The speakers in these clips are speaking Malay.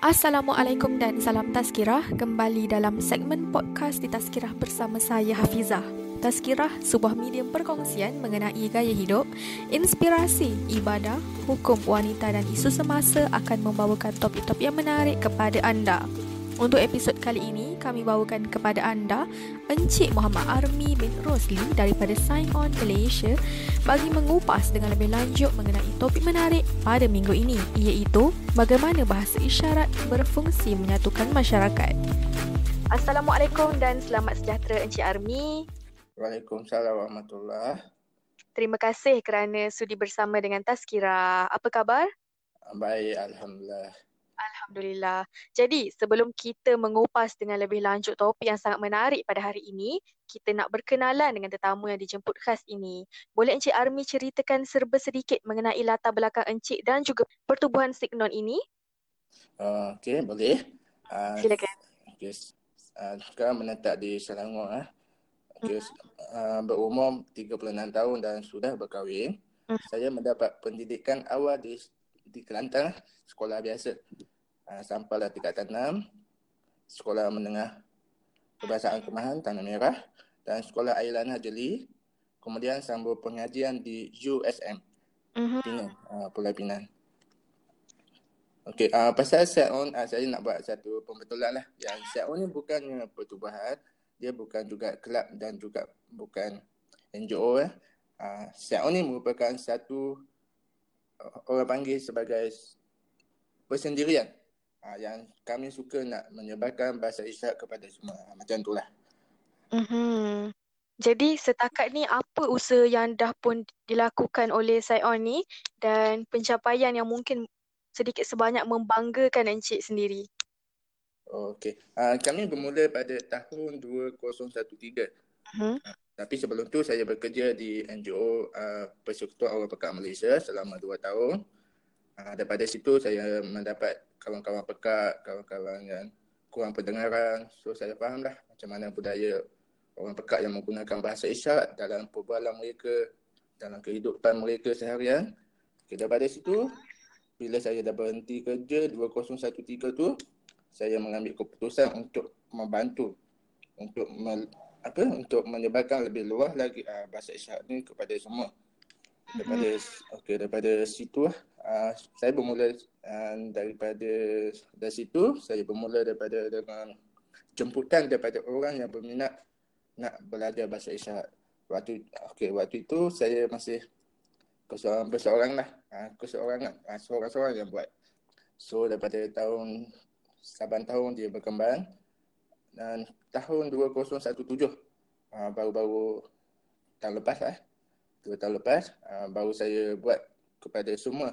Assalamualaikum dan salam tazkirah Kembali dalam segmen podcast di tazkirah bersama saya Hafizah. Tazkirah, sebuah medium perkongsian mengenai gaya hidup, inspirasi, ibadah, hukum wanita dan isu semasa akan membawakan topik-topik yang menarik kepada anda untuk episod kali ini, kami bawakan kepada anda Encik Muhammad Armi bin Rosli daripada Sign On Malaysia bagi mengupas dengan lebih lanjut mengenai topik menarik pada minggu ini iaitu bagaimana bahasa isyarat berfungsi menyatukan masyarakat. Assalamualaikum dan selamat sejahtera Encik Armi. Waalaikumsalam warahmatullahi Terima kasih kerana sudi bersama dengan Tazkira. Apa khabar? Baik, Alhamdulillah. Alhamdulillah. Jadi sebelum kita mengupas dengan lebih lanjut topik yang sangat menarik pada hari ini, kita nak berkenalan dengan tetamu yang dijemput khas ini. Boleh Encik Armi ceritakan serba sedikit mengenai latar belakang Encik dan juga pertubuhan Signon ini? Uh, Okey, boleh. Uh, Silakan. Okay. Uh, sekarang menetap di Selangor. Eh. Okay. Uh, berumur 36 tahun dan sudah berkahwin. Uh. Saya mendapat pendidikan awal di di Kelantan, sekolah biasa. Uh, sampailah tingkatan 6, sekolah menengah Kebangsaan Kemahan Tanah Merah dan sekolah Ailana Jeli. Kemudian sambung pengajian di USM. Uh-huh. Pinang, uh, Pulau Pinang. Okey, uh, pasal set on, uh, saya nak buat satu pembetulan lah. Yang set on ni bukannya pertubuhan, dia bukan juga kelab dan juga bukan NGO. Eh. Uh, set on ni merupakan satu orang panggil sebagai persendirian uh, yang kami suka nak menyebarkan bahasa isyarat kepada semua. Uh, macam itulah. Mm-hmm. Jadi setakat ni apa usaha yang dah pun dilakukan oleh Saion ni dan pencapaian yang mungkin sedikit sebanyak membanggakan Encik sendiri? Okey. Uh, kami bermula pada tahun 2013. Uh-huh. Tapi sebelum tu saya bekerja di NGO uh, Persekutuan Orang Pekat Malaysia selama 2 tahun. Uh, daripada situ saya mendapat kawan-kawan pekat, kawan-kawan yang kurang pendengaran. So saya faham lah macam mana budaya orang pekat yang menggunakan bahasa isyarat dalam perbualan mereka, dalam kehidupan mereka seharian. Okay, daripada situ, bila saya dah berhenti kerja 2013 tu, saya mengambil keputusan untuk membantu untuk me, apa untuk menyebarkan lebih luas lagi uh, bahasa isyarat ni kepada semua. Daripada mm-hmm. okey daripada situ uh, saya bermula uh, daripada dari situ saya bermula daripada dengan jemputan daripada orang yang berminat nak belajar bahasa isyarat waktu okey waktu itu saya masih keseorang berseorang lah. Uh, keseorangan uh, seorang-seorang yang buat. So daripada tahun saban tahun dia berkembang dan tahun 2017 uh, baru-baru tahun lepas lah eh. Dua tahun lepas uh, baru saya buat kepada semua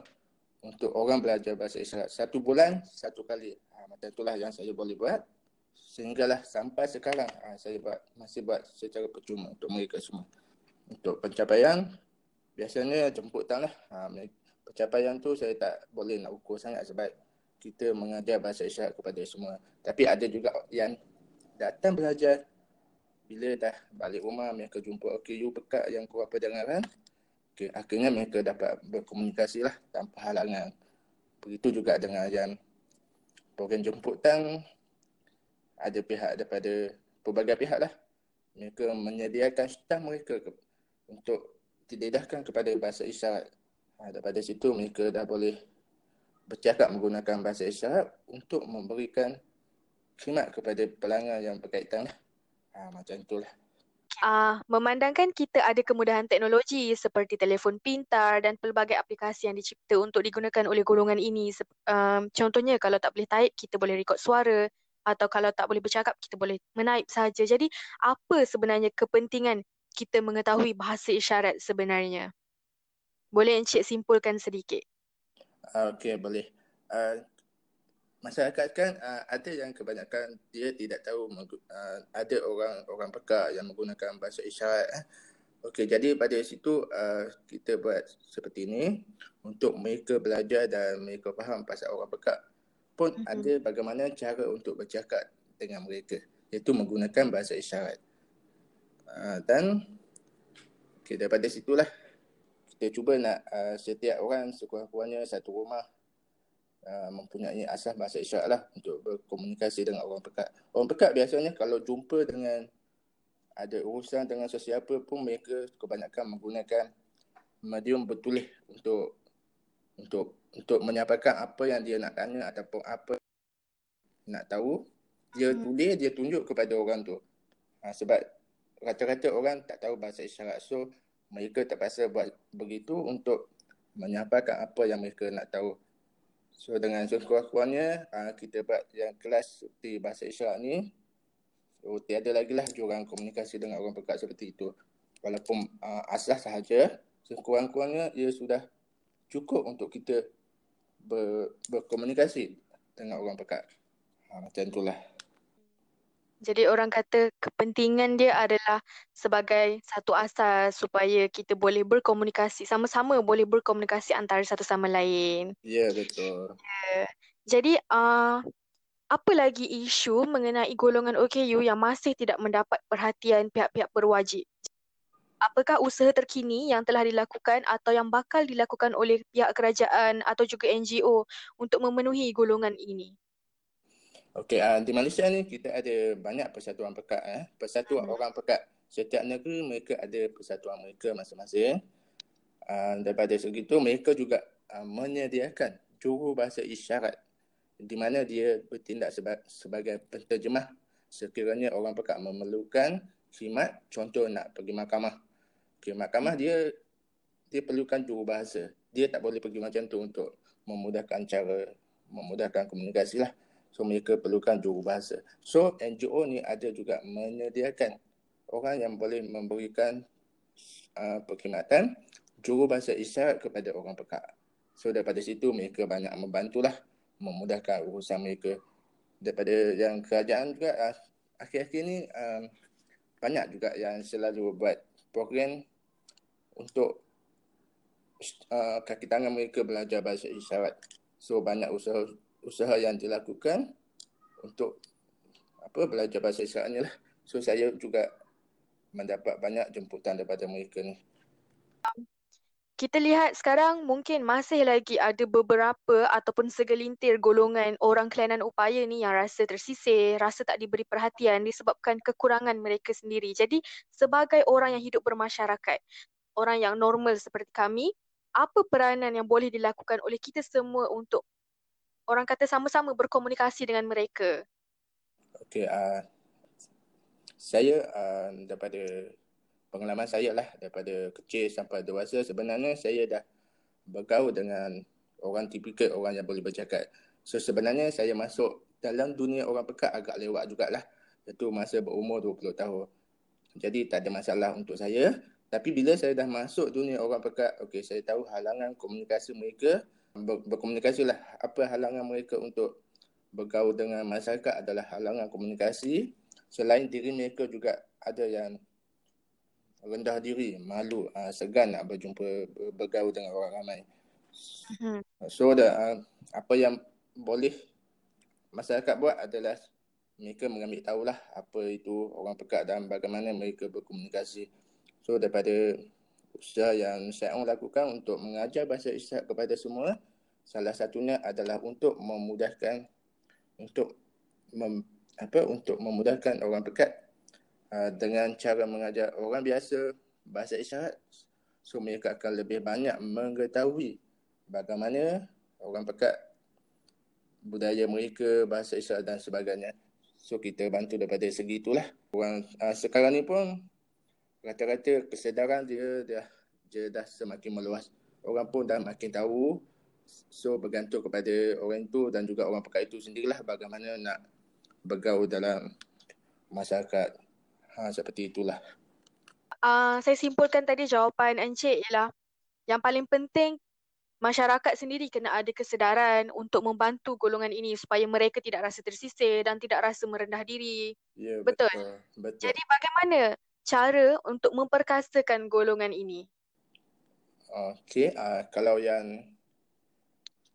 untuk orang belajar bahasa isyarat. Satu bulan satu kali. Uh, macam itulah yang saya boleh buat. Sehinggalah sampai sekarang uh, saya buat masih buat secara percuma untuk mereka semua. Untuk pencapaian biasanya jemputan lah. Uh, pencapaian tu saya tak boleh nak ukur sangat sebab kita mengajar bahasa isyarat kepada semua. Tapi ada juga yang datang belajar. Bila dah balik rumah mereka jumpa OKU pekat yang kurang pendengaran okay, akhirnya mereka dapat berkomunikasi lah tanpa halangan. Begitu juga dengan yang program jemputan ada pihak daripada pelbagai pihak lah. Mereka menyediakan staf mereka ke, untuk didedahkan kepada bahasa isyarat. Ha, daripada situ mereka dah boleh bercakap menggunakan bahasa isyarat untuk memberikan khidmat kepada pelanggan yang berkaitan lah. Ha, macam itulah. Uh, memandangkan kita ada kemudahan teknologi seperti telefon pintar dan pelbagai aplikasi yang dicipta untuk digunakan oleh golongan ini. Um, contohnya kalau tak boleh type, kita boleh rekod suara atau kalau tak boleh bercakap, kita boleh menaip saja. Jadi apa sebenarnya kepentingan kita mengetahui bahasa isyarat sebenarnya? Boleh Encik simpulkan sedikit? Okey, boleh. Uh, masyarakat kan uh, ada yang kebanyakan dia tidak tahu uh, ada orang orang peka yang menggunakan bahasa isyarat eh. Okey jadi pada situ uh, kita buat seperti ini untuk mereka belajar dan mereka faham pasal orang peka pun mm-hmm. ada bagaimana cara untuk bercakap dengan mereka iaitu menggunakan bahasa isyarat. Uh, dan okay, daripada situlah kita cuba nak uh, setiap orang sekurang-kurangnya satu rumah uh, mempunyai asas bahasa isyarat lah untuk berkomunikasi dengan orang pekat. Orang pekat biasanya kalau jumpa dengan ada urusan dengan sesiapa pun mereka kebanyakan menggunakan medium bertulis untuk untuk untuk menyampaikan apa yang dia nak tanya ataupun apa nak tahu dia hmm. tulis dia tunjuk kepada orang tu ha, sebab rata-rata orang tak tahu bahasa isyarat so mereka terpaksa buat begitu untuk menyampaikan apa yang mereka nak tahu so dengan sekurang-kurangnya ha, kita buat yang kelas seperti bahasa isyarat ni so tiada lagi lah jurang komunikasi dengan orang pekat seperti itu walaupun uh, asas sahaja sekurang-kurangnya ia sudah cukup untuk kita ber, berkomunikasi dengan orang pekat. Ha, macam itulah. Jadi orang kata kepentingan dia adalah sebagai satu asas supaya kita boleh berkomunikasi sama-sama boleh berkomunikasi antara satu sama lain. Ya yeah, betul. Yeah. Jadi uh, apa lagi isu mengenai golongan OKU yang masih tidak mendapat perhatian pihak-pihak berwajib? apakah usaha terkini yang telah dilakukan atau yang bakal dilakukan oleh pihak kerajaan atau juga NGO untuk memenuhi golongan ini? Okey, uh, di Malaysia ni kita ada banyak persatuan pekat. Eh. Persatuan hmm. orang pekat. Setiap negeri mereka ada persatuan mereka masing-masing. Uh, daripada segitu mereka juga uh, menyediakan juru bahasa isyarat di mana dia bertindak seba- sebagai penterjemah sekiranya orang pekat memerlukan khidmat contoh nak pergi mahkamah Okay, mahkamah dia dia perlukan juru bahasa. Dia tak boleh pergi macam tu untuk memudahkan cara memudahkan komunikasi lah. So mereka perlukan juru bahasa. So NGO ni ada juga menyediakan orang yang boleh memberikan uh, perkhidmatan juru bahasa isyarat kepada orang pekak. So daripada situ mereka banyak membantulah memudahkan urusan mereka. Daripada yang kerajaan juga uh, akhir-akhir ni um, banyak juga yang selalu buat program untuk uh, kaki tangan mereka belajar bahasa isyarat. So banyak usaha usaha yang dilakukan untuk apa belajar bahasa isyarat ni lah. So saya juga mendapat banyak jemputan daripada mereka ni. Kita lihat sekarang mungkin masih lagi ada beberapa ataupun segelintir golongan orang kelainan upaya ni yang rasa tersisih, rasa tak diberi perhatian disebabkan kekurangan mereka sendiri. Jadi sebagai orang yang hidup bermasyarakat, orang yang normal seperti kami, apa peranan yang boleh dilakukan oleh kita semua untuk orang kata sama-sama berkomunikasi dengan mereka? Okey, uh, saya uh, daripada pengalaman saya lah daripada kecil sampai dewasa sebenarnya saya dah bergaul dengan orang tipikal orang yang boleh bercakap. So sebenarnya saya masuk dalam dunia orang pekat agak lewat jugalah. Itu masa berumur 20 tahun. Jadi tak ada masalah untuk saya. Tapi bila saya dah masuk dunia orang pekat, okey saya tahu halangan komunikasi mereka, ber- berkomunikasi lah. Apa halangan mereka untuk bergaul dengan masyarakat adalah halangan komunikasi. Selain diri mereka juga ada yang rendah diri, malu, uh, segan nak berjumpa, bergaul dengan orang ramai. Mm-hmm. So the, uh, apa yang boleh masyarakat buat adalah mereka mengambil tahulah apa itu orang pekat dan bagaimana mereka berkomunikasi. So daripada usaha yang saya lakukan untuk mengajar bahasa isyarat kepada semua, salah satunya adalah untuk memudahkan untuk mem, apa untuk memudahkan orang pekat uh, dengan cara mengajar orang biasa bahasa isyarat. So mereka akan lebih banyak mengetahui bagaimana orang pekat budaya mereka, bahasa isyarat dan sebagainya. So kita bantu daripada segi itulah. Orang uh, sekarang ni pun rata-rata kesedaran dia dah dia dah semakin meluas. Orang pun dah makin tahu. So bergantung kepada orang itu dan juga orang pekat itu sendirilah bagaimana nak bergaul dalam masyarakat. Ha, seperti itulah. Uh, saya simpulkan tadi jawapan Encik ialah yang paling penting masyarakat sendiri kena ada kesedaran untuk membantu golongan ini supaya mereka tidak rasa tersisih dan tidak rasa merendah diri. Ya, betul. betul. Jadi bagaimana cara untuk memperkasakan golongan ini? Okey, uh, kalau yang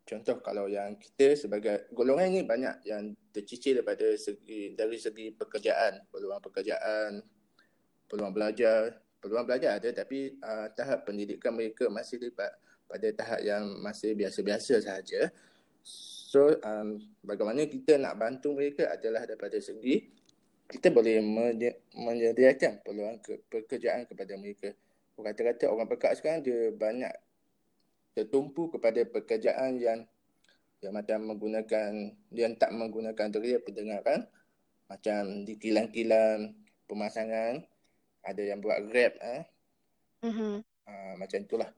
contoh kalau yang kita sebagai golongan ini banyak yang tercicir daripada segi dari segi pekerjaan, peluang pekerjaan, peluang belajar, peluang belajar ada tapi uh, tahap pendidikan mereka masih lipat pada tahap yang masih biasa-biasa sahaja. So um, bagaimana kita nak bantu mereka adalah daripada segi kita boleh menyediakan peluang ke, pekerjaan kepada mereka. Kata-kata orang pekak sekarang dia banyak tertumpu kepada pekerjaan yang yang macam menggunakan yang tak menggunakan deria pendengaran macam di kilang-kilang pemasangan ada yang buat grab eh mm-hmm. uh, macam itulah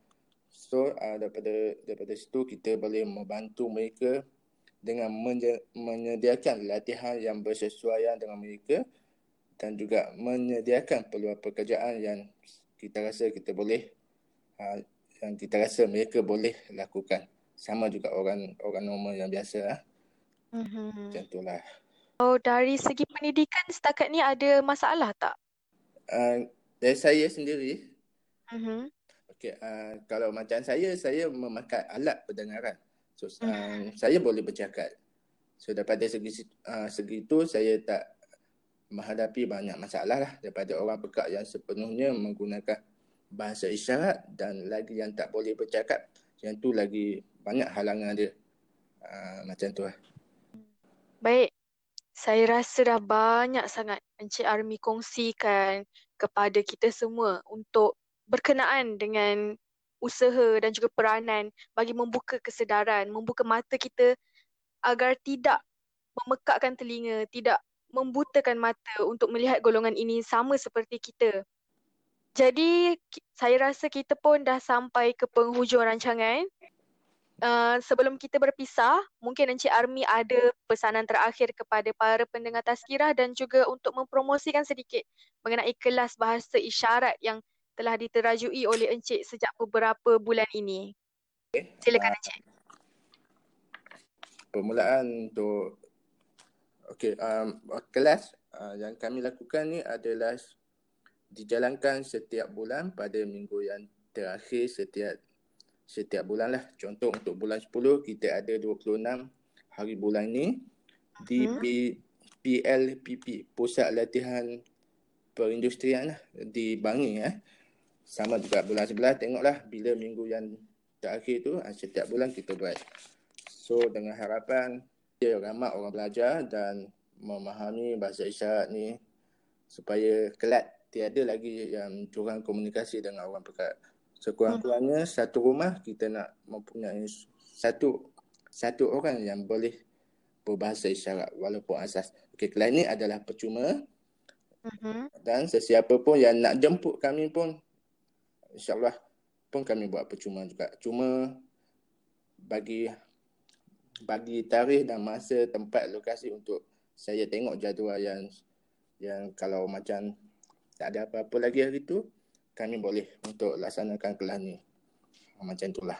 so uh, daripada daripada situ kita boleh membantu mereka dengan menyediakan latihan yang bersesuaian dengan mereka dan juga menyediakan peluang pekerjaan yang kita rasa kita boleh uh, yang kita rasa mereka boleh lakukan. Sama juga orang orang normal yang biasa mm-hmm. macam itulah oh dari segi pendidikan setakat ni ada masalah tak? Uh, dari saya sendiri mm-hmm. okay, uh, kalau macam saya saya memakai alat pendengaran So uh, saya boleh bercakap. So daripada segi uh, segi itu saya tak menghadapi banyak masalah lah daripada orang pekak yang sepenuhnya menggunakan bahasa isyarat dan lagi yang tak boleh bercakap. Yang tu lagi banyak halangan dia. Uh, macam tu lah. Baik. Saya rasa dah banyak sangat Encik Army kongsikan kepada kita semua untuk berkenaan dengan usaha dan juga peranan bagi membuka kesedaran, membuka mata kita agar tidak memekakkan telinga, tidak membutakan mata untuk melihat golongan ini sama seperti kita. Jadi saya rasa kita pun dah sampai ke penghujung rancangan. Uh, sebelum kita berpisah, mungkin Encik Army ada pesanan terakhir kepada para pendengar tazkirah dan juga untuk mempromosikan sedikit mengenai kelas bahasa isyarat yang telah diterajui oleh Encik sejak beberapa bulan ini. Silakan Encik. Permulaan untuk okay, um, kelas uh, yang kami lakukan ni adalah dijalankan setiap bulan pada minggu yang terakhir setiap setiap bulan lah. Contoh untuk bulan 10 kita ada 26 hari bulan ni di hmm. PLPP, Pusat Latihan Perindustrian lah, di Bangi. Eh sama juga bulan sebelah tengoklah bila minggu yang terakhir tu ah, setiap bulan kita buat. So dengan harapan dia ramai orang belajar dan memahami bahasa isyarat ni supaya kelak tiada lagi yang curang komunikasi dengan orang pekat. Sekurang-kurangnya hmm. satu rumah kita nak mempunyai satu satu orang yang boleh berbahasa isyarat walaupun asas. Okey, kelas ni adalah percuma. Uh-huh. Dan sesiapa pun yang nak jemput kami pun insyaAllah pun kami buat percuma juga. Cuma bagi bagi tarikh dan masa tempat lokasi untuk saya tengok jadual yang yang kalau macam tak ada apa-apa lagi hari tu kami boleh untuk laksanakan kelas ni. Macam itulah.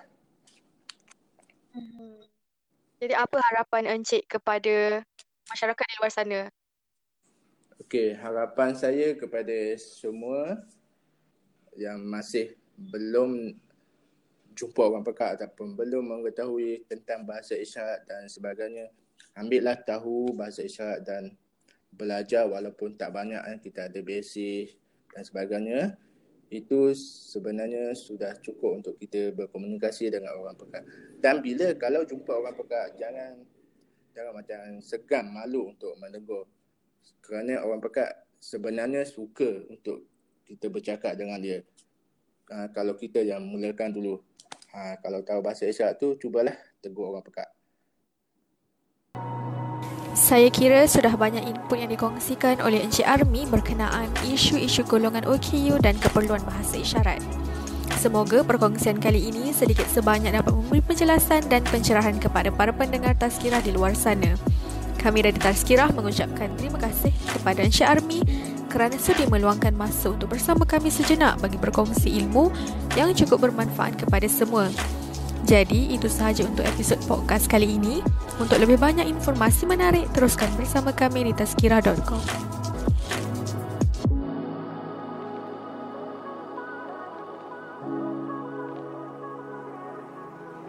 Hmm. Jadi apa harapan Encik kepada masyarakat di luar sana? Okey, harapan saya kepada semua yang masih belum jumpa orang pekak ataupun belum mengetahui tentang bahasa isyarat dan sebagainya ambillah tahu bahasa isyarat dan belajar walaupun tak banyak eh, kita ada basic dan sebagainya. Itu sebenarnya sudah cukup untuk kita berkomunikasi dengan orang pekak. Dan bila kalau jumpa orang pekak jangan jangan macam segan malu untuk menegur. Kerana orang pekak sebenarnya suka untuk kita bercakap dengan dia. Ha, kalau kita yang mulakan dulu. Ha, kalau tahu bahasa isyarat tu, cubalah tegur orang pekat. Saya kira sudah banyak input yang dikongsikan oleh Encik Army berkenaan isu-isu golongan OKU dan keperluan bahasa isyarat. Semoga perkongsian kali ini sedikit sebanyak dapat memberi penjelasan dan pencerahan kepada para pendengar tazkirah di luar sana. Kami dari Tazkirah mengucapkan terima kasih kepada Encik Army kerana sudi meluangkan masa untuk bersama kami sejenak bagi berkongsi ilmu yang cukup bermanfaat kepada semua. Jadi, itu sahaja untuk episod podcast kali ini. Untuk lebih banyak informasi menarik, teruskan bersama kami di tazkirah.com.